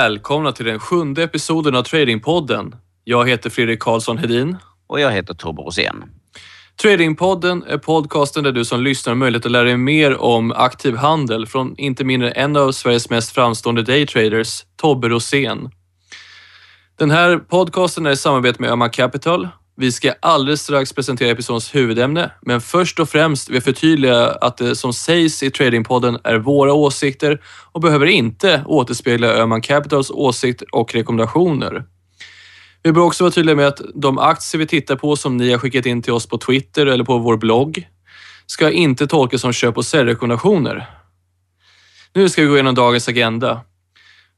Välkomna till den sjunde episoden av Tradingpodden. Jag heter Fredrik Karlsson Hedin. Och jag heter Tobbe Rosén. Tradingpodden är podcasten där du som lyssnar har möjlighet att lära dig mer om aktiv handel från inte mindre en av Sveriges mest framstående daytraders, Tobbe Rosén. Den här podcasten är i samarbete med Öhman Capital. Vi ska alldeles strax presentera episodens huvudämne, men först och främst vill jag förtydliga att det som sägs i Tradingpodden är våra åsikter och behöver inte återspegla Öhman Capitals åsikter och rekommendationer. Vi bör också vara tydliga med att de aktier vi tittar på som ni har skickat in till oss på Twitter eller på vår blogg ska inte tolkas som köp och säljrekommendationer. Nu ska vi gå igenom dagens agenda.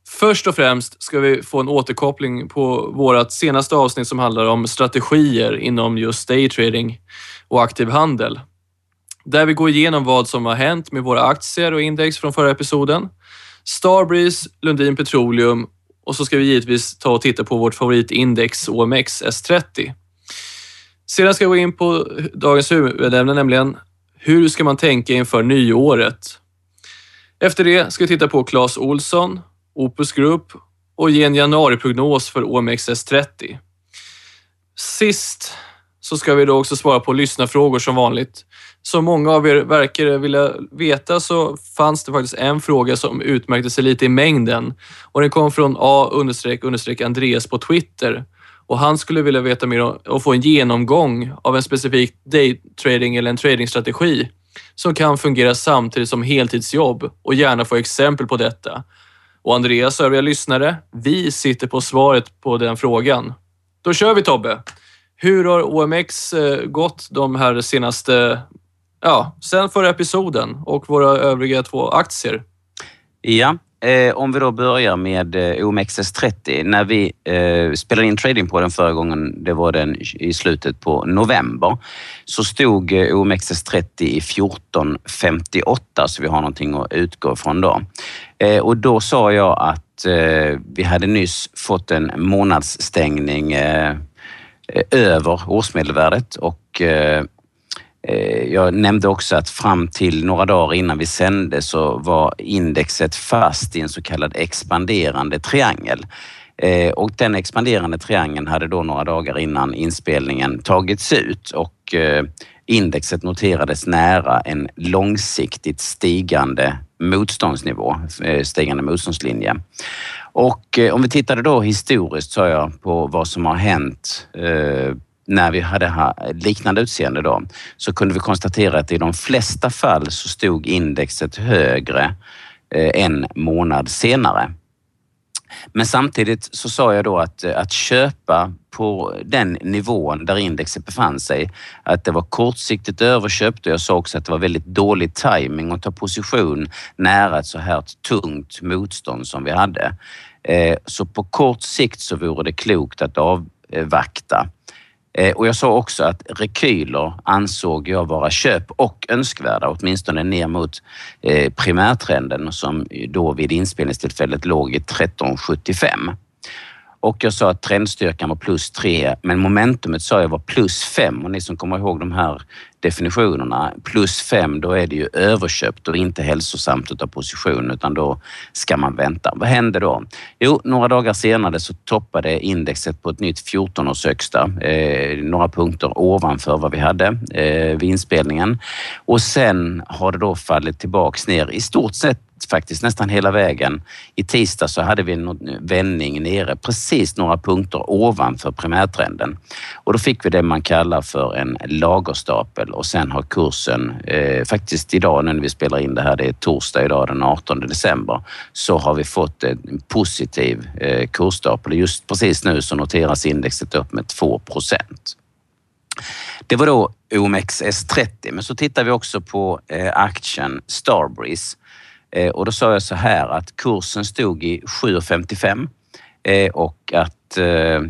Först och främst ska vi få en återkoppling på vårt senaste avsnitt som handlar om strategier inom just daytrading och aktiv handel. Där vi går igenom vad som har hänt med våra aktier och index från förra episoden. Starbreeze, Lundin Petroleum och så ska vi givetvis ta och titta på vårt favoritindex OMX S30. Sedan ska jag gå in på dagens huvudämne, nämligen hur ska man tänka inför nyåret? Efter det ska vi titta på Clas Olsson, Opus Group och ge en januariprognos för OMXS30. Sist så ska vi då också svara på lyssnarfrågor som vanligt. Som många av er verkar vilja veta så fanns det faktiskt en fråga som utmärkte sig lite i mängden och den kom från A Andreas på Twitter och han skulle vilja veta mer och få en genomgång av en specifik daytrading eller en tradingstrategi som kan fungera samtidigt som heltidsjobb och gärna få exempel på detta. Och Andreas och övriga lyssnare, vi sitter på svaret på den frågan. Då kör vi Tobbe! Hur har OMX eh, gått de här senaste, ja, sen förra episoden och våra övriga två aktier? Ja, Eh, om vi då börjar med eh, OMXS30. När vi eh, spelade in trading på den förra gången, det var den i slutet på november, så stod eh, OMXS30 i 1458 så vi har någonting att utgå från då. Eh, och då sa jag att eh, vi hade nyss fått en månadsstängning eh, eh över årsmedelvärdet och eh, eh, jag nämnde också att fram till några dagar innan vi sände så var indexet fast i en så kallad expanderande triangel. Eh, och den expanderande triangeln hade då några dagar innan inspelningen tagits ut och indexet noterades nära en långsiktigt stigande motståndsnivå, eh, stigande motståndslinje. Och eh, om vi tittade då historiskt, sa jag, på vad som har hänt eh, när vi hade liknande utseende då, så kunde vi konstatera att i de flesta fall så stod indexet högre en månad senare. Men samtidigt så sa jag då att, eh, att köpa på den nivån där indexet befann sig, att det var kortsiktigt överköpt och jag sa också att det var väldigt dålig timing att ta position nära ett så här tungt motstånd som vi hade. Eh, så på kort sikt så vore det klokt att avvakta. Eh, och jag sa också att rekyler ansåg jag vara köp och önskvärda, åtminstone ner mot eh, primärtrenden som då vid inspelningstillfället låg i 1375. Och jag sa att trendstyrkan var plus 3, men momentumet sa jag var plus 5 och ni som kommer ihåg de här definitionerna, plus 5 då är det ju överköpt och inte hälsosamt utav position utan då ska man vänta. Vad hände då? Jo, några dagar senare så toppade indexet på ett nytt 14 års högsta, eh, några punkter ovanför vad vi hade eh, vid inspelningen och sen har det då fallit tillbaks ner i stort sett faktiskt nästan hela vägen. I tisdag så hade vi en vändning nere precis några punkter ovanför primärtrenden och då fick vi det man kallar för en lagerstapel och sen har kursen eh, faktiskt idag när vi spelar in det här, det är torsdag idag den 18 december, så har vi fått en positiv eh, kursstapel. Just precis nu så noteras indexet upp med 2 procent. Det var då OMXS30, men så tittar vi också på eh, aktien Starbreeze Eh, och då sa jag så här att kursen stod i 7,55 eh, och att eh,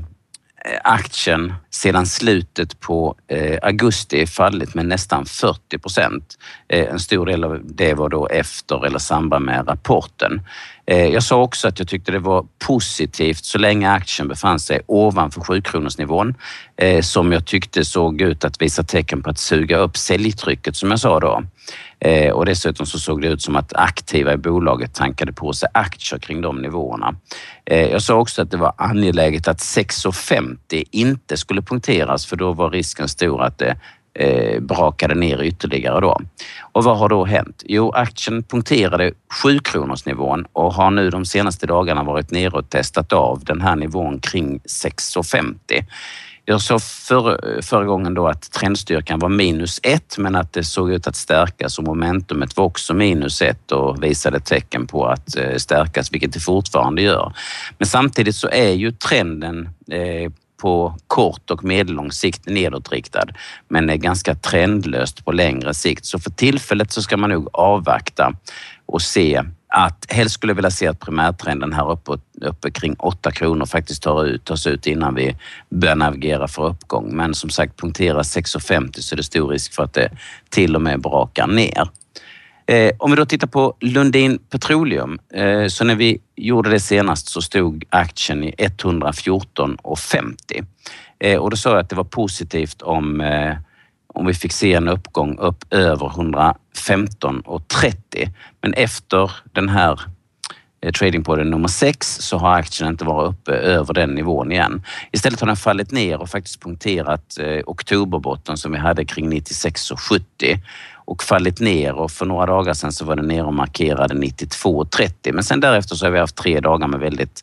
aktien sedan slutet på augusti fallit med nästan 40 procent. En stor del av det var då efter eller samband med rapporten. Eh, jag sa också att jag tyckte det var positivt så länge aktien befann sig ovanför 7-kronorsnivån eh, som jag tyckte såg ut att visa tecken på att suga upp säljtrycket som jag sa då. Eh, och dessutom så såg det ut som att aktiva i bolaget tankade på sig aktier kring de nivåerna. Jag sa också att det var angeläget att 6,50 inte skulle punkteras för då var risken stor att det eh, brakade ner ytterligare då. Och vad har då hänt? Jo, aktien punkterade 7 kronorsnivån och har nu de senaste dagarna varit nere och testat av den här nivån kring 6,50. Jag sa för, förra gången då att trendstyrkan var minus ett, men att det såg ut att stärkas och momentumet var också minus ett och visade tecken på att eh, stärkas, vilket det fortfarande gör. Men samtidigt så är ju trenden eh, på kort och medellång sikt nedåtriktad men är ganska trendlöst på längre sikt. Så för tillfället så ska man nog avvakta och se att helst skulle jag vilja se att primärtrenden här uppe, uppe kring 8 kronor faktiskt tar ut, tas ut innan vi börjar navigera för uppgång. Men som sagt, punktera 6,50 så är det stor risk för att det till och med brakar ner. Eh, om vi då tittar på Lundin Petroleum, eh, så när vi gjorde det senast så stod aktien i 114,50 eh, och då sa jag att det var positivt om, eh, om vi fick se en uppgång upp över 115,30. Men efter den här tradingpodden trading på den nummer 6 så har aktien inte varit uppe över den nivån igen. Istället har den fallit ner och faktiskt punkterat eh, oktoberbotten som vi hade kring 96,70 och fallit ner och för några dagar sedan så var den ner och markerade 92,30 men sen därefter så har vi haft tre dagar med väldigt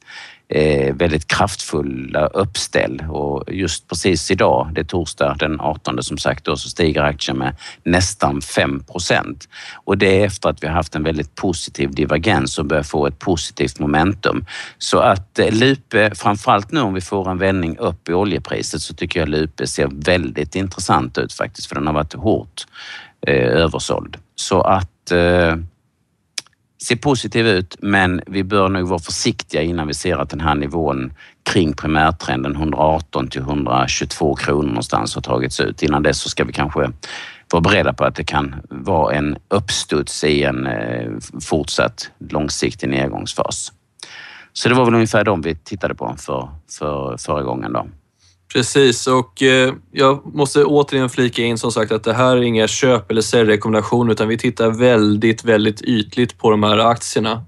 eh, väldigt kraftfulla uppställ och just precis idag, det är torsdag den 18 som sagt då, så stiger aktien med nästan 5 procent. Och det är efter att vi har haft en väldigt positiv divergens och börjar få ett positivt momentum. Så att eh, Lupe, framförallt nu om vi får en vändning upp i oljepriset så tycker jag Lupe ser väldigt intressant ut faktiskt för den har varit hårt Eh, översåld. Så att eh, positiv ut, men vi bör nog vara försiktiga innan vi ser att den här nivån kring primärtrenden 118 till 122 kronor någonstans har tagits ut. Innan dess så ska vi kanske vara beredda på att det kan vara en uppstuds i en eh, fortsatt långsiktig nedgångsfas. Så det var väl ungefär de vi tittade på för, för förra gången. Då. Precis och eh, jag måste återigen flika in som sagt att det här är inga köp eller säljrekommendationer utan vi tittar väldigt, väldigt ytligt på de här aktierna.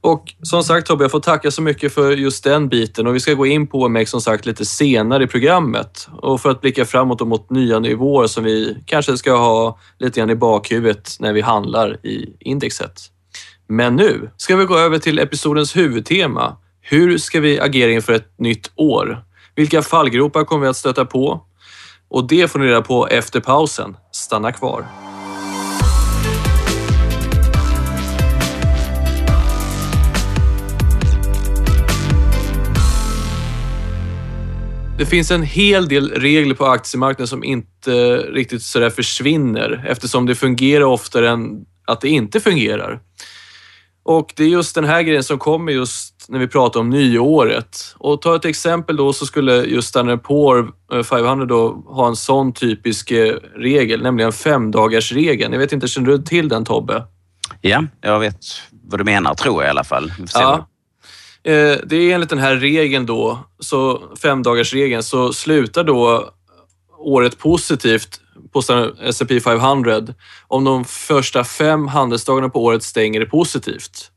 Och som sagt Tobbe, jag får tacka så mycket för just den biten och vi ska gå in på OMX som sagt lite senare i programmet och för att blicka framåt och mot nya nivåer som vi kanske ska ha lite grann i bakhuvudet när vi handlar i indexet. Men nu ska vi gå över till episodens huvudtema. Hur ska vi agera inför ett nytt år? Vilka fallgropar kommer vi att stöta på? Och det får ni reda på efter pausen. Stanna kvar. Det finns en hel del regler på aktiemarknaden som inte riktigt sådär försvinner eftersom det fungerar oftare än att det inte fungerar. Och det är just den här grejen som kommer just när vi pratar om nyåret. Och ta ett exempel då så skulle just Standard Poor 500 eh, då ha en sån typisk eh, regel, nämligen femdagarsregeln. Jag vet inte, känner du till den Tobbe? Ja, jag vet vad du menar tror jag i alla fall. Ja. Eh, det är enligt den här regeln då, så femdagarsregeln, så slutar då året positivt på S&P 500 om de första fem handelsdagarna på året stänger det positivt.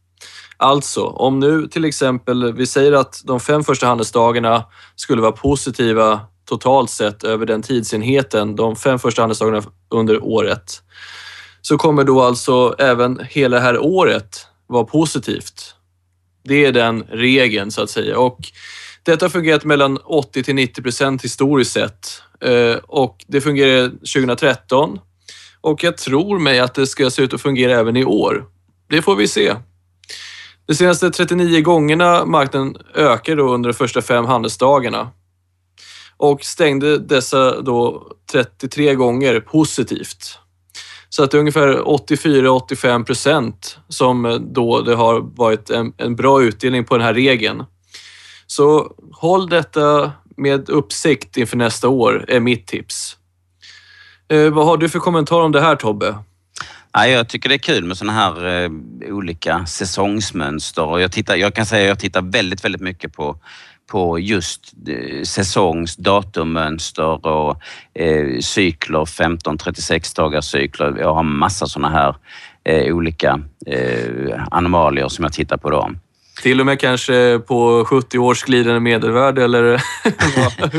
Alltså, om nu till exempel, vi säger att de fem första handelsdagarna skulle vara positiva totalt sett över den tidsenheten, de fem första handelsdagarna under året, så kommer då alltså även hela det här året vara positivt. Det är den regeln så att säga och detta har fungerat mellan 80 till 90 procent historiskt sett eh, och det fungerade 2013 och jag tror mig att det ska se ut att fungera även i år. Det får vi se. De senaste 39 gångerna marknaden ökade då under de första fem handelsdagarna och stängde dessa då 33 gånger positivt. Så att det är ungefär 84-85 procent som då det har varit en, en bra utdelning på den här regeln. Så håll detta med uppsikt inför nästa år är mitt tips. Eh, vad har du för kommentar om det här Tobbe? Ja, jag tycker det är kul med såna här eh, olika säsongsmönster. Och jag, tittar, jag kan säga att jag tittar väldigt, väldigt mycket på på just eh, säsongs datummönster och eh, cykler, 15-36 dagars cykler. Jag har massa sådana här eh, olika eh, anomalier som jag tittar på då. Till och med kanske på 70 års glidande medelvärde eller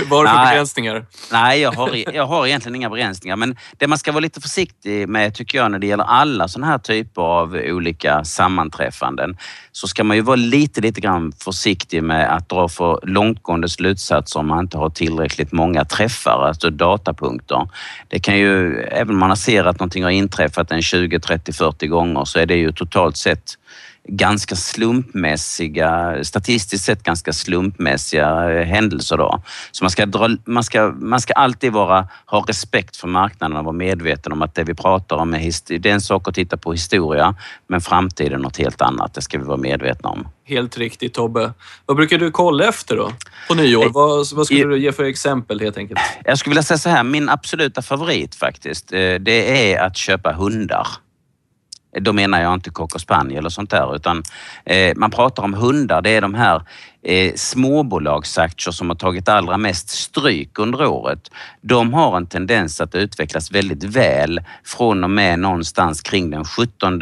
vad har du för begränsningar? Nej, jag har, jag har egentligen inga begränsningar. Men det man ska vara lite försiktig med tycker jag när det gäller alla sådana här typer av olika sammanträffanden så ska man ju vara lite, lite grann försiktig med att dra för långtgående slutsatser om man inte har tillräckligt många träffar, alltså datapunkter. Det kan ju, även om man ser att någonting har inträffat en 20, 30, 40 gånger så är det ju totalt sett ganska slumpmässiga, statistiskt sett ganska slumpmässiga eh, händelser. Då. Så man ska, dra, man, ska, man ska alltid vara, ha respekt för marknaden och vara medveten om att det vi pratar om är, det är en sak att titta på historia, men framtiden är något helt annat. Det ska vi vara medvetna om. Helt riktigt Tobbe. Vad brukar du kolla efter då? På nyår? Eh, vad, vad skulle du ge för exempel helt enkelt? Jag skulle vilja säga så här, min absoluta favorit faktiskt, eh, det är att köpa hundar. Då menar jag inte cocker spaniel och sånt där utan eh, man pratar om hundar. Det är de här eh, småbolagsaktier som har tagit allra mest stryk under året. De har en tendens att utvecklas väldigt väl från och med någonstans kring den 17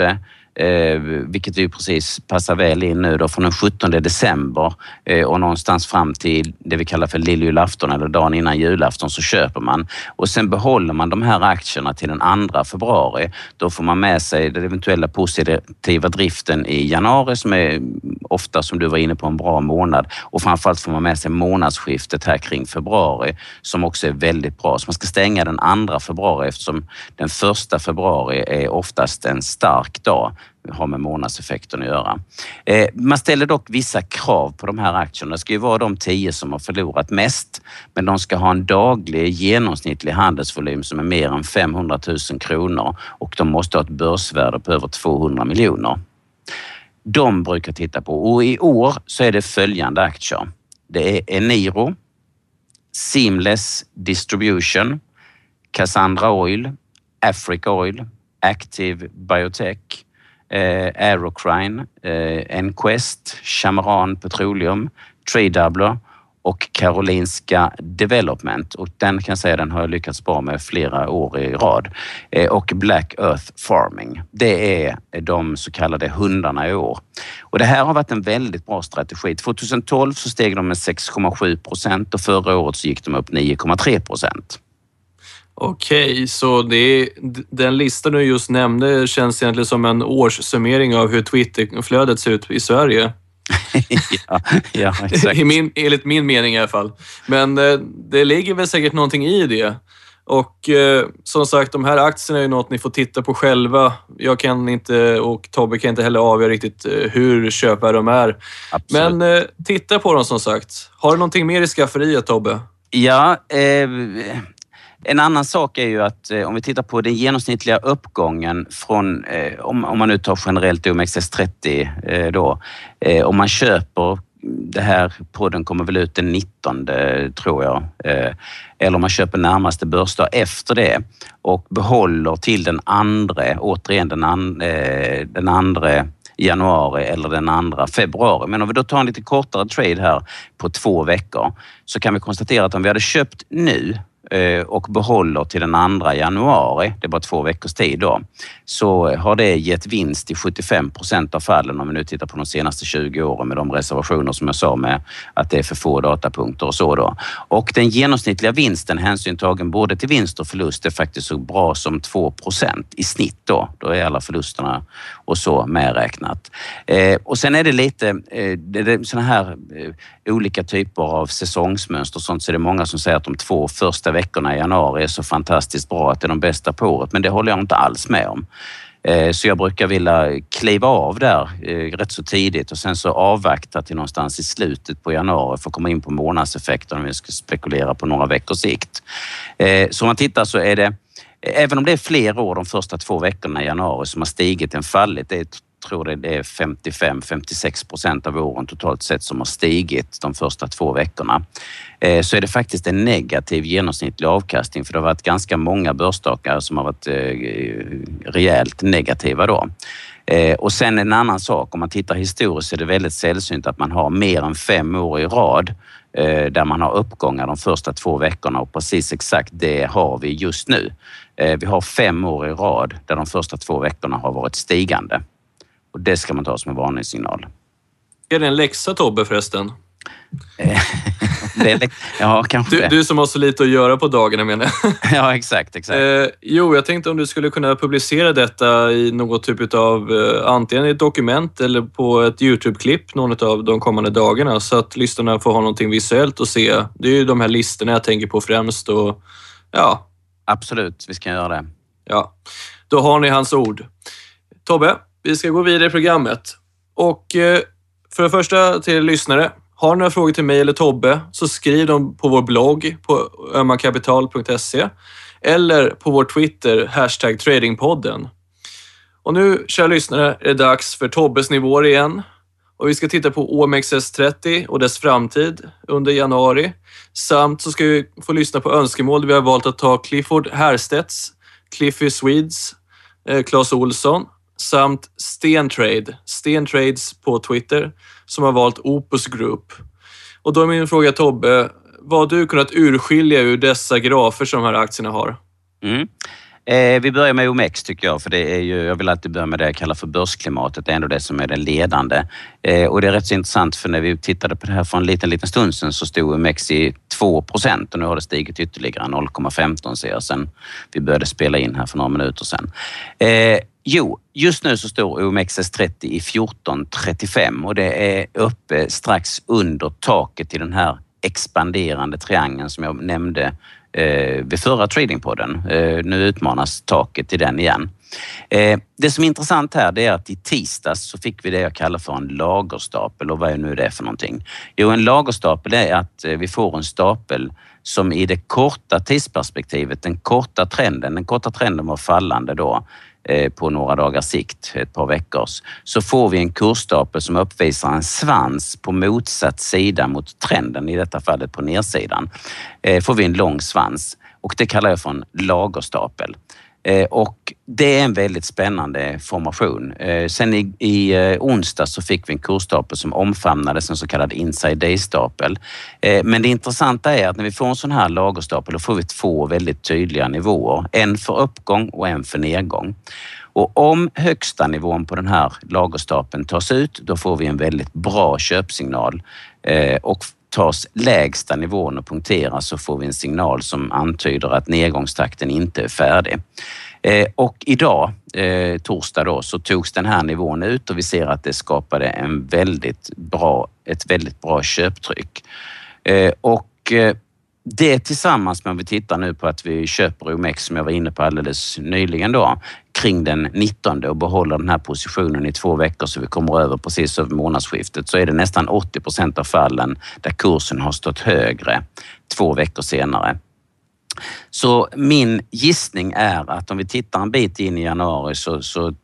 eh, vilket ju precis passar väl in nu då från den 17 december eh, och någonstans fram till det vi kallar för lilljulafton eller dagen innan julafton så köper man och sen behåller man de här aktierna till den 2 februari. Då får man med sig den eventuella positiva driften i januari som är ofta, som du var inne på, en bra månad och framförallt får man med sig månadsskiftet här kring februari som också är väldigt bra. Så man ska stänga den 2 februari eftersom den 1 februari är oftast en stark dag har med månadseffekten att göra. Eh, man ställer dock vissa krav på de här aktierna. Det ska ju vara de tio som har förlorat mest, men de ska ha en daglig genomsnittlig handelsvolym som är mer än 500 000 kronor och de måste ha ett börsvärde på över 200 miljoner. De brukar titta på och i år så är det följande aktier. Det är Eniro, Seamless Distribution, Cassandra Oil, Africa Oil, Active Biotech, eh, Aerocrine, eh, Enquest, Chamaran Petroleum, Tredoubler och Karolinska Development. Och den kan jag säga, den har jag lyckats bra med flera år i rad. Eh, och Black Earth Farming. Det är de så kallade hundarna i år. Och det här har varit en väldigt bra strategi. 2012 så steg de med 6,7 procent och förra året så gick de upp 9,3 procent. Okej, så det den listan du just nämnde känns egentligen som en årssummering av hur Twitterflödet ser ut i Sverige. ja, ja, exakt. I min, enligt min mening i alla fall. Men eh, det ligger väl säkert någonting i det. Och eh, som sagt, de här aktierna är något ni får titta på själva. Jag kan inte och Tobbe kan inte heller avgöra riktigt eh, hur köpare de är. Absolut. Men eh, titta på dem som sagt. Har du någonting mer i skafferiet Tobbe? Ja, eh, en annan sak är ju att eh, om vi tittar på den genomsnittliga uppgången från, eh, om, om man nu tar generellt OMXS30 då, eh, om man köper det här podden kommer väl ut den 19 tror jag. Eller om man köper närmaste börsdag efter det och behåller till den andra, återigen den, an, den andra januari eller den andra februari. Men om vi då tar en lite kortare trade här på två veckor så kan vi konstatera att om vi hade köpt nu Eh, och behåller till den 2 januari, det är bara två veckors tid då, så har det gett vinst i 75 procent av fallen om vi nu tittar på de senaste 20 åren med de reservationer som jag sa med att det är för få datapunkter och så då. Och den genomsnittliga vinsten hänsyn tagen både till vinst och förlust är faktiskt så bra som 2 procent i snitt då. Då är alla förlusterna och så medräknat. Eh, och sen är det lite eh, det är såna här eh, olika typer av säsongsmönster och sånt så är det många som säger att de två första veckorna i januari är så fantastiskt bra att det är de bästa på året, men det håller jag inte alls med om. Eh, så jag brukar vilja kliva av där eh, rätt så tidigt och sen så avvakta till någonstans i slutet på januari för att komma in på månadseffekten om vi ska spekulera på några veckors sikt. Eh, så om man tittar så är det Även om det är fler år de första två veckorna i januari som har stigit än fallit, det är tror det är 55-56 procent av åren totalt sett som har stigit de första två veckorna. Eh, så är det faktiskt en negativ genomsnittlig avkastning för det har varit ganska många börsstakar som har varit eh, rejält negativa då. Eh, och sen en annan sak, om man tittar historiskt så är det väldigt sällsynt att man har mer än fem år i rad där man har uppgångar de första två veckorna och precis exakt det har vi just nu. Vi har fem år i rad där de första två veckorna har varit stigande. Och det ska man ta som en varningssignal. Är det en läxa Tobbe förresten? det är, ja, kanske du, du, som har så lite att göra på dagarna menar jag. ja, exakt. exakt. Eh, jo, jag tänkte om du skulle kunna publicera detta i något typ av, eh, antingen ett dokument eller på ett Youtube-klipp någon av de kommande dagarna så att lyssnarna får ha någonting visuellt att se. Det är ju de här listorna jag tänker på främst och ja. Absolut, vi ska göra det. Ja, då har ni hans ord. Tobbe, vi ska gå vidare i programmet. Och eh, för det första till lyssnare. Har ni några frågor till mig eller Tobbe så skriv dem på vår blogg på ömmakapital.se eller på vår Twitter, hashtag tradingpodden. Och nu, kära lyssnare, är det dags för Tobbes nivåer igen. Och vi ska titta på OMXS30 och dess framtid under januari. Samt så ska vi få lyssna på önskemål vi har valt att ta Clifford Herstedts, Cliffy Swedes, eh, Claes Olsson samt Stentrade, Stentrades på Twitter, som har valt Opus Group. Och då är min fråga Tobbe, vad har du kunnat urskilja ur dessa grafer som de här aktierna har? Mm. Eh, vi börjar med OMX tycker jag, för det är ju, jag vill alltid börja med det jag kallar för börsklimatet. Det är ändå det som är det ledande. Eh, och det är rätt så intressant för när vi tittade på det här för en liten, liten stund sedan så stod OMX i 2 procent och nu har det stigit ytterligare 0,15 ser jag sen vi började spela in här för några minuter sedan. Eh, Jo, just nu så står OMXS30 i 1435 och det är uppe strax under taket i den här expanderande triangeln som jag nämnde eh, vid förra tradingpodden. Eh, nu utmanas taket i den igen. Eh, det som är intressant här det är att i tisdags så fick vi det jag kallar för en lagerstapel och vad är nu det för någonting? Jo, en lagerstapel är att eh, vi får en stapel som i det korta tidsperspektivet, den korta trenden, den korta trenden var fallande då, Eh, på några dagars sikt, ett par veckors, så får vi en kursstapel som uppvisar en svans på motsatt sida mot trenden, i detta fallet på nedsidan. Eh, får vi en lång svans och det kallar jag för en lagerstapel. Eh, och det är en väldigt spännande formation. Eh, sen i, i eh, onsdag så fick vi en kursstapel som omfamnades en så kallad inside day-stapel. Men det intressanta är att när vi får en sån här lagerstapel då får vi två väldigt tydliga nivåer. En för uppgång och en för nedgång. Och om högsta nivån på den här lagerstapeln tas ut, då får vi en väldigt bra köpsignal. Och tas lägsta nivån och punkteras så får vi en signal som antyder att nedgångstakten inte är färdig. Eh, och idag, eh, torsdag då, så togs den här nivån ut och vi ser att det skapade en väldigt bra, ett väldigt bra köptryck. Eh, och det tillsammans med om vi tittar nu på att vi köper OMX som jag var inne på alldeles nyligen då, kring den 19 och behåller den här positionen i två veckor så vi kommer över precis över månadsskiftet så är det nästan 80 procent av fallen där kursen har stått högre två veckor senare. Så min gissning är att om vi tittar en bit in i januari så, så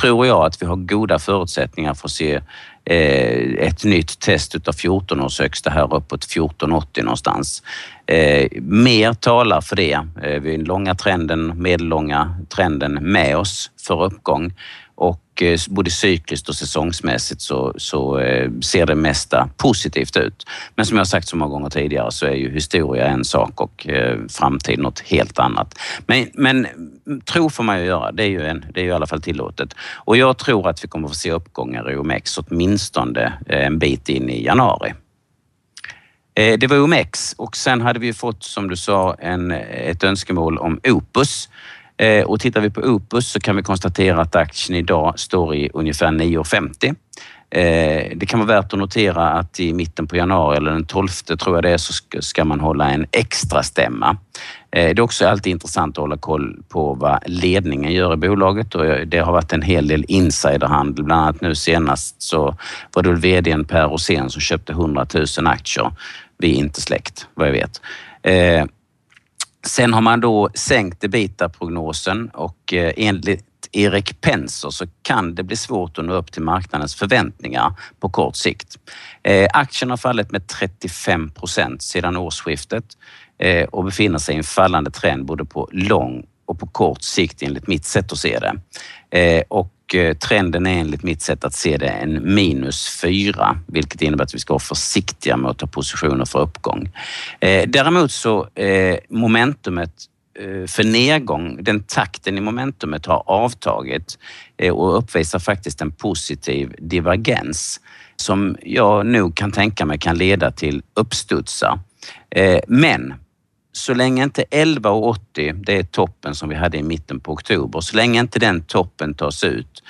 tror jag att vi har goda förutsättningar för att se eh, ett nytt test utav 14 års högsta här uppåt 1480 någonstans. Eh, mer talar för det. Eh, vi har den långa trenden, medellånga trenden med oss för uppgång och eh, både cykliskt och säsongsmässigt så, så eh, ser det mesta positivt ut. Men som jag sagt så många gånger tidigare så är ju historia en sak och eh, framtid något helt annat. Men, men mm, tro får man ju göra, det är ju, en, det är ju i alla fall tillåtet. Och jag tror att vi kommer få se uppgångar i OMX åtminstone en bit in i januari. Det var OMX och sen hade vi fått, som du sa, en, ett önskemål om Opus. Eh, och tittar vi på Opus så kan vi konstatera att aktien idag står i ungefär 9,50. Eh, det kan vara värt att notera att i mitten på januari, eller den 12 tror jag det är, så ska man hålla en extra stämma. Eh, det är också alltid intressant att hålla koll på vad ledningen gör i bolaget och det har varit en hel del insiderhandel. Bland annat nu senast så var det VDn Per Rosén som köpte 100 000 aktier. Vi är inte släkt, vad jag vet. Eh, Sen har man då sänkt ebita-prognosen och eh, enligt Erik Penser så kan det bli svårt att nå upp till marknadens förväntningar på kort sikt. Eh, aktien har fallit med 35 procent sedan årsskiftet eh, och befinner sig i en fallande trend både på lång och på kort sikt enligt mitt sätt att se det. Och och eh, trenden är enligt mitt sätt att se det en minus 4, vilket innebär att vi ska vara försiktiga med att ta positioner för uppgång. Eh, däremot så eh, momentumet för nedgång, den takten i momentumet har avtagit och uppvisar faktiskt en positiv divergens som jag nog kan tänka mig kan leda till uppstudsar. Men så länge inte 11,80, det är toppen som vi hade i mitten på oktober, så länge inte den toppen tas ut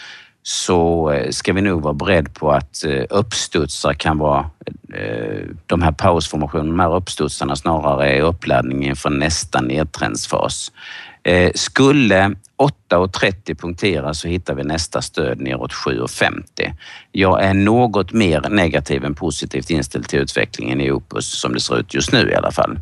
så eh, ska vi nog vara beredd på att eh, uppstudsar kan vara eh, de här pausformationerna, de här uppstudsarna snarare är uppladdning inför nästa nedtrendsfas. Skulle 8,30 punktera så hittar vi nästa stöd neråt 7,50. Jag är något mer negativ än positivt inställd till utvecklingen i Opus som det ser ut just nu i alla fall.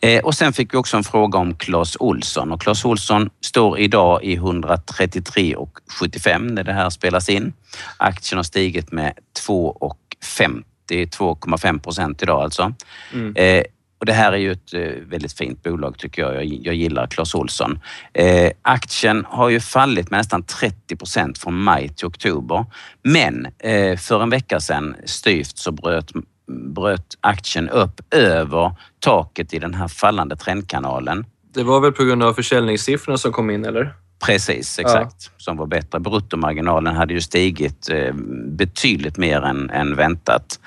Eh, och sen fick vi också en fråga om Clas Olsson och Clas Olsson står idag i 133,75 när det här spelas in. Aktien har stigit med 2,50 2,5 procent idag alltså. Mm. Eh, och det här är ju ett eh, väldigt fint bolag tycker jag. Jag, jag gillar Clas Ohlson. Eh, aktien har ju fallit med nästan 30 procent från maj till oktober. Men eh, för en vecka sedan styvt så bröt, bröt aktien upp över taket i den här fallande trendkanalen. Det var väl på grund av försäljningssiffrorna som kom in eller? Precis, exakt. Ja. Som var bättre. Bruttomarginalen hade ju stigit eh, betydligt mer än, än väntat.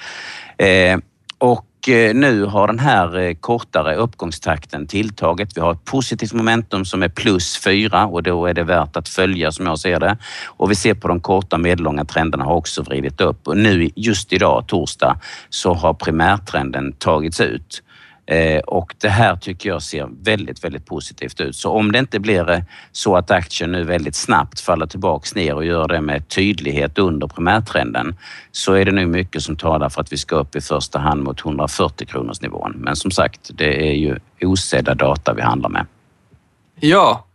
Eh, och Eh, nu har den här eh, kortare uppgångstakten tilltagit. Vi har ett positivt momentum som är plus 4 och då är det värt att följa som jag ser det. Och vi ser på de korta och medellånga trenderna har också vridit upp och nu just idag, torsdag, så har primärtrenden tagits ut. Eh, och det här tycker jag ser väldigt, väldigt positivt ut. Så om det inte blir eh, så att aktien nu väldigt snabbt faller tillbaks ner och gör det med tydlighet under primärtrenden så är det nu mycket som talar för att vi ska upp i första hand mot 140 kronors nivån. Men som sagt, det är ju osedda data vi handlar med. Ja,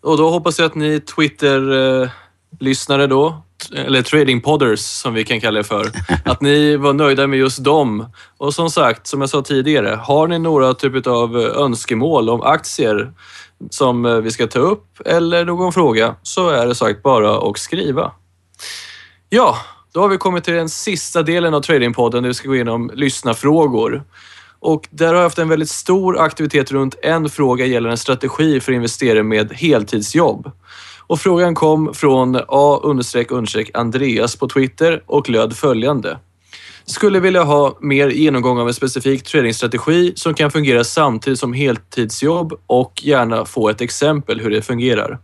och då hoppas jag att ni Twitter-lyssnare eh, då eller trading podders som vi kan kalla det för, att ni var nöjda med just dem. Och som sagt, som jag sa tidigare, har ni några typer av önskemål om aktier som eh, vi ska ta upp eller någon fråga så är det sagt bara att skriva. Ja, då har vi kommit till den sista delen av Tradingpodden där vi ska gå igenom lyssnarfrågor. Och där har jag haft en väldigt stor aktivitet runt en fråga gällande en strategi för investerare med heltidsjobb. Och frågan kom från A-Andreas på Twitter och löd följande. Skulle vilja ha mer genomgång av en specifik tradingstrategi som kan fungera samtidigt som heltidsjobb och gärna få ett exempel hur det fungerar.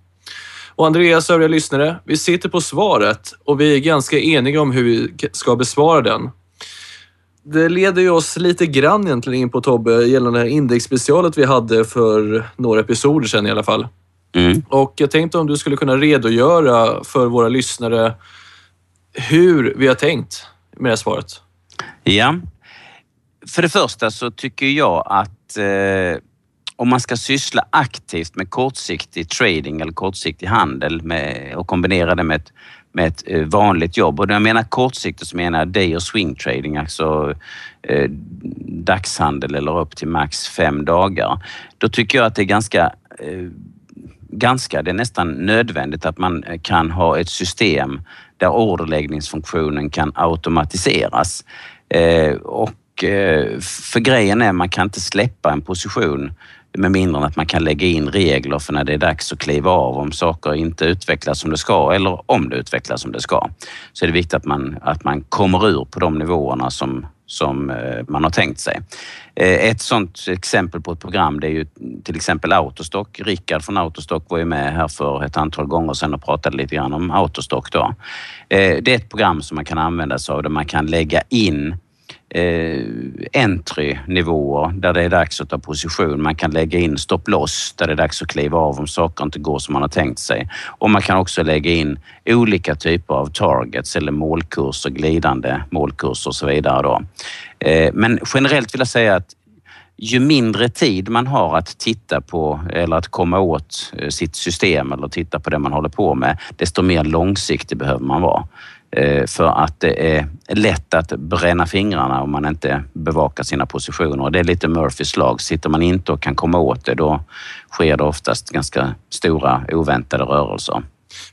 Och Andreas och övriga lyssnare, vi sitter på svaret och vi är ganska eniga om hur vi ska besvara den. Det leder ju oss lite grann egentligen in på Tobbe gällande det här indexspecialet vi hade för några episoder sedan i alla fall. Mm. Och jag tänkte om du skulle kunna redogöra för våra lyssnare hur vi har tänkt med det här svaret. Ja. För det första så tycker jag att eh, om man ska syssla aktivt med kortsiktig trading eller kortsiktig handel med, och kombinera det med ett, med ett eh, vanligt jobb. Och när jag menar kortsiktigt så menar jag day och swing trading, alltså eh, dagshandel eller upp till max fem dagar. Då tycker jag att det är ganska eh, ganska, det är nästan nödvändigt att man eh, kan ha ett system där orderläggningsfunktionen kan automatiseras. Eh, och eh, för grejen är, man kan inte släppa en position med mindre än att man kan lägga in regler för när det är dags att kliva av om saker inte utvecklas som det ska eller om det utvecklas som det ska. Så är det viktigt att man, att man kommer ur på de nivåerna som, som eh, man har tänkt sig. Eh, ett sådant exempel på ett program det är ju till exempel Autostock. Rickard från Autostock var ju med här för ett antal gånger sedan och pratade lite grann om Autostock. Då. Eh, det är ett program som man kan använda sig av där man kan lägga in Eh, entry-nivåer där det är dags att ta position. Man kan lägga in stopp-loss där det är dags att kliva av om saker inte går som man har tänkt sig. Och man kan också lägga in olika typer av targets eller målkurser, glidande målkurser och så vidare. Då. Eh, men generellt vill jag säga att ju mindre tid man har att titta på eller att komma åt eh, sitt system eller titta på det man håller på med, desto mer långsiktig behöver man vara. Eh, för att det är lätt att bränna fingrarna om man inte bevakar sina positioner. och Det är lite Murphys lag. Sitter man inte och kan komma åt det, då sker det oftast ganska stora oväntade rörelser.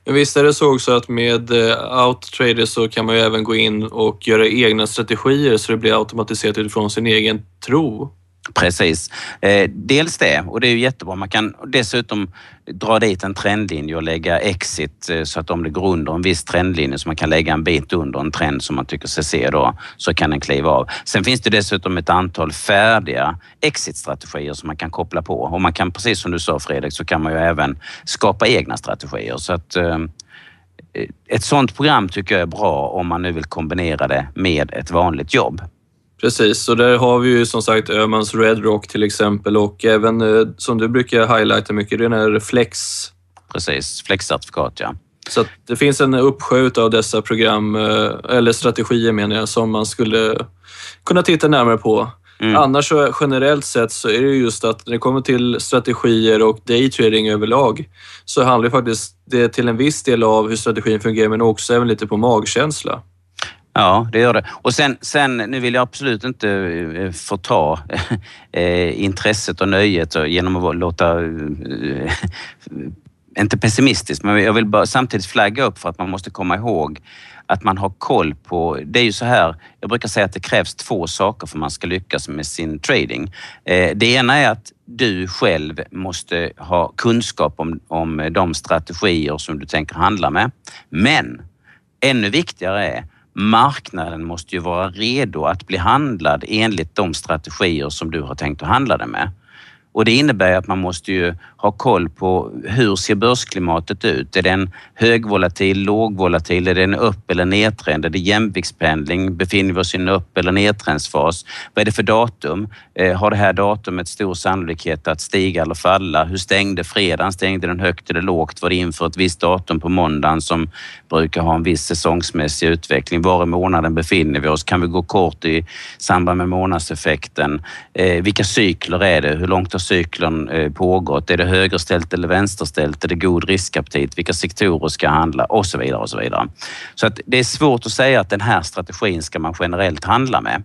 Men visst är det så också att med eh, Outtrader så kan man ju även gå in och göra egna strategier så det blir automatiserat utifrån sin egen tro? Precis. Eh, dels det och det är ju jättebra. Man kan dessutom dra dit en trendlinje och lägga exit eh, så att om det går under en viss trendlinje så man kan lägga en bit under en trend som man tycker sig se då så kan den kliva av. Sen finns det dessutom ett antal färdiga exitstrategier som man kan koppla på och man kan precis som du sa Fredrik så kan man ju även skapa egna strategier så att eh, ett sånt program tycker jag är bra om man nu vill kombinera det med ett vanligt jobb. Precis, och där har vi ju som sagt Öhmans Red Rock till exempel och även eh, som du brukar highlighta mycket, den här Flex. Precis, Flex-certifikat ja. Så det finns en uppsjö av dessa program, eh, eller strategier menar jag, som man skulle kunna titta närmare på. Mm. Annars så generellt sett så är det just att när det kommer till strategier och daytrading överlag så handlar det faktiskt det till en viss del av hur strategin fungerar men också även lite på magkänsla. Ja, det gör det. Och sen, sen nu vill jag absolut inte eh, förta eh, intresset och nöjet genom att låta eh, inte pessimistisk, men jag vill bara samtidigt flagga upp för att man måste komma ihåg att man har koll på... Det är ju så här, jag brukar säga att det krävs två saker för att man ska lyckas med sin trading. Eh, det ena är att du själv måste ha kunskap om, om de strategier som du tänker handla med. Men ännu viktigare är marknaden måste ju vara redo att bli handlad enligt de strategier som du har tänkt att handla den med. Och det innebär att man måste ju ha koll på hur ser börsklimatet ut? Är den högvolatil, lågvolatil? Är det en upp eller nedtrend? Är det jämviktspendling? Befinner vi oss i en upp eller nedtrendsfas? Vad är det för datum? Eh, har det här datumet stor sannolikhet att stiga eller falla? Hur stängde fredagen? Stängde den högt eller lågt? Var det inför ett visst datum på måndagen som brukar ha en viss säsongsmässig utveckling? Var i månaden befinner vi oss? Kan vi gå kort i samband med månadseffekten? Eh, vilka cykler är det? Hur långt har cykeln eh, pågått? Är det högerställt eller vänsterställt? Är det god riskaptit? Vilka sektorer ska handla? Och så vidare och så vidare. Så att det är svårt att säga att den här strategin ska man generellt handla med.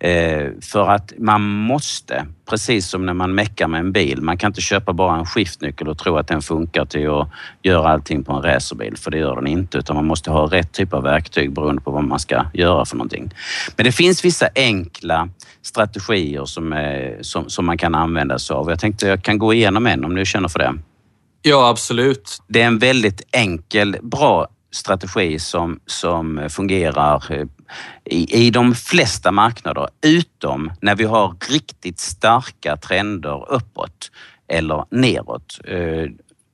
Eh, för att man måste, precis som när man meckar med en bil, man kan inte köpa bara en skiftnyckel och tro att den funkar till att göra allting på en racerbil, för det gör den inte, utan man måste ha rätt typ av verktyg beroende på vad man ska göra för någonting. Men det finns vissa enkla strategier som, är, som, som man kan använda sig av. Jag tänkte jag kan gå igenom en om du känner för det. Ja, absolut. Det är en väldigt enkel, bra strategi som, som fungerar eh, i, i de flesta marknader, utom när vi har riktigt starka trender uppåt eller neråt.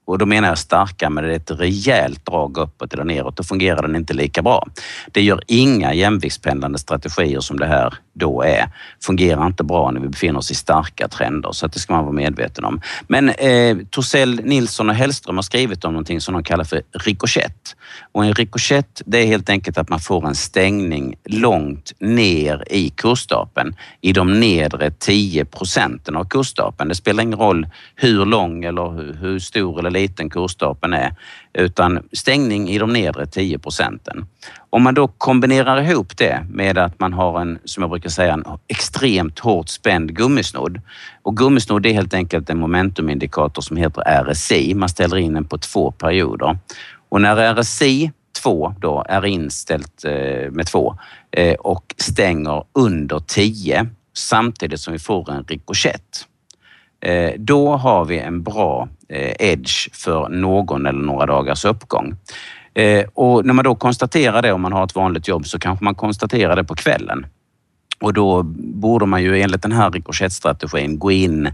Och då menar jag starka, men det är ett rejält drag uppåt eller neråt. Då fungerar den inte lika bra. Det gör inga jämviktspendlande strategier som det här då är. Fungerar inte bra när vi befinner oss i starka trender, så att det ska man vara medveten om. Men eh, Torssell, Nilsson och Hellström har skrivit om någonting som de kallar för rikoschett. Och en rikoschett, det är helt enkelt att man får en stängning långt ner i kursstapeln, i de nedre 10 procenten av kursstapeln. Det spelar ingen roll hur lång eller hur stor eller liten kursstapeln är, utan stängning i de nedre 10 procenten. Om man då kombinerar ihop det med att man har en, som jag brukar säga, en extremt hårt spänd gummisnodd. Och gummisnodd är helt enkelt en momentumindikator som heter RSI. Man ställer in den på två perioder. Och när RSI 2 då är inställt eh, med 2 eh, och stänger under 10 samtidigt som vi får en rikoschett Eh, då har vi en bra eh, edge för någon eller några dagars uppgång. Eh, och när man då konstaterar det, om man har ett vanligt jobb, så kanske man konstaterar det på kvällen. Och då borde man ju enligt den här rikoschettstrategin gå in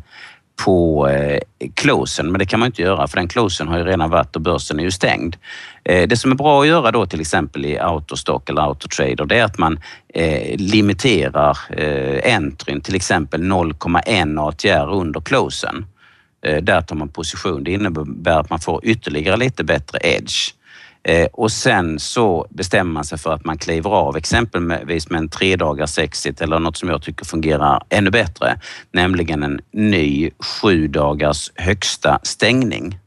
på eh, closen, men det kan man inte göra för den closen har ju redan varit och börsen är ju stängd. Eh, det som är bra att göra då till exempel i autostock eller autotrader det är att man eh, limiterar eh, entryn till exempel 0,1 ATR under closen. Eh, där tar man position. Det innebär att man får ytterligare lite bättre edge. Eh, och sen så bestämmer man sig för att man kliver av exempelvis med en tre dagars exit eller något som jag tycker fungerar ännu bättre, nämligen en ny sju dagars högsta stängning.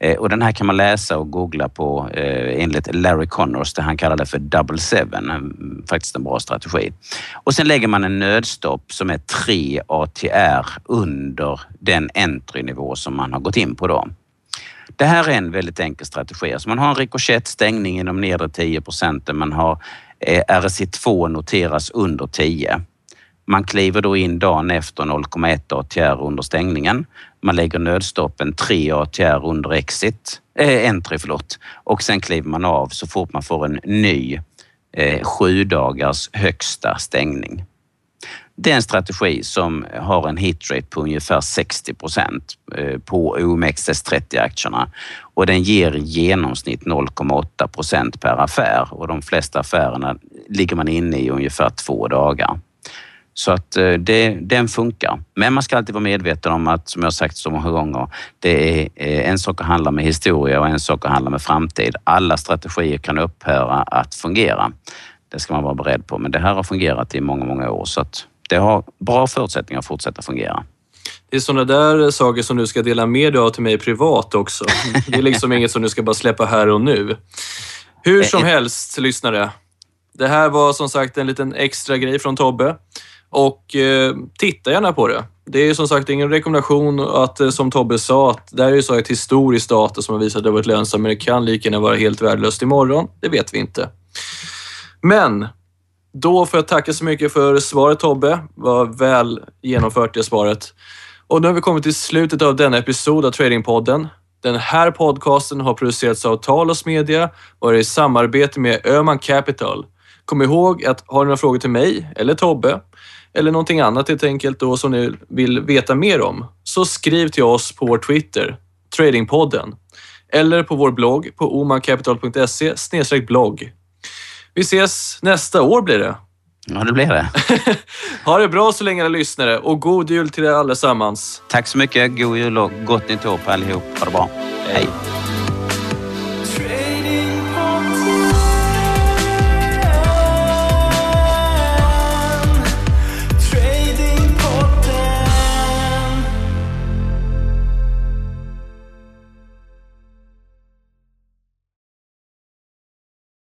Eh, och den här kan man läsa och googla på eh, enligt Larry Connors, det han kallar det för double seven, faktiskt en bra strategi. Och sen lägger man en nödstopp som är tre ATR under den entry-nivå som man har gått in på då. Det här är en väldigt enkel strategi. Alltså man har en rikoschettstängning inom nedre 10 procenten. Man har eh, RSI2 noteras under 10. Man kliver då in dagen efter 0,1 ATR under stängningen. Man lägger nödstoppen 3 ATR under exit, eh, äh, entry förlåt. och sen kliver man av så fort man får en ny eh, sju dagars högsta stängning. Det är en strategi som har en hitrate på ungefär 60 procent eh, på OMXS30-aktierna och den ger i genomsnitt 0,8 procent per affär och de flesta affärerna ligger man inne i ungefär två dagar. Så att eh, det, den funkar. Men man ska alltid vara medveten om att, som jag sagt så många gånger, det är eh, en sak att handla med historia och en sak att handla med framtid. Alla strategier kan upphöra att fungera. Det ska man vara beredd på, men det här har fungerat i många, många år så att det har bra förutsättningar att fortsätta fungera. Det är sådana där saker som du ska dela med dig av till mig privat också. Det är liksom inget som du ska bara släppa här och nu. Hur som eh, helst, lyssnare. Det här var som sagt en liten extra grej från Tobbe. Och eh, titta gärna på det. Det är som sagt ingen rekommendation att, eh, som Tobbe sa, att det här är så ett historiskt data som har visat att det har varit lönsamt, men det kan lika gärna vara helt värdelöst imorgon. Det vet vi inte. Men då får jag tacka så mycket för svaret Tobbe. Det var väl genomfört det svaret. Och nu har vi kommit till slutet av denna episod av Tradingpodden. Den här podcasten har producerats av Talos Media och är i samarbete med Öman Capital. Kom ihåg att har ni några frågor till mig eller Tobbe eller någonting annat helt enkelt då som ni vill veta mer om, så skriv till oss på vår Twitter, Tradingpodden, eller på vår blogg på omancapital.se blogg. Vi ses nästa år blir det. Ja, det blir det. ha det bra så länge ni lyssnare och god jul till er allesammans. Tack så mycket. God jul och gott nytt år på allihop. Ha det bra. Hej. Hej.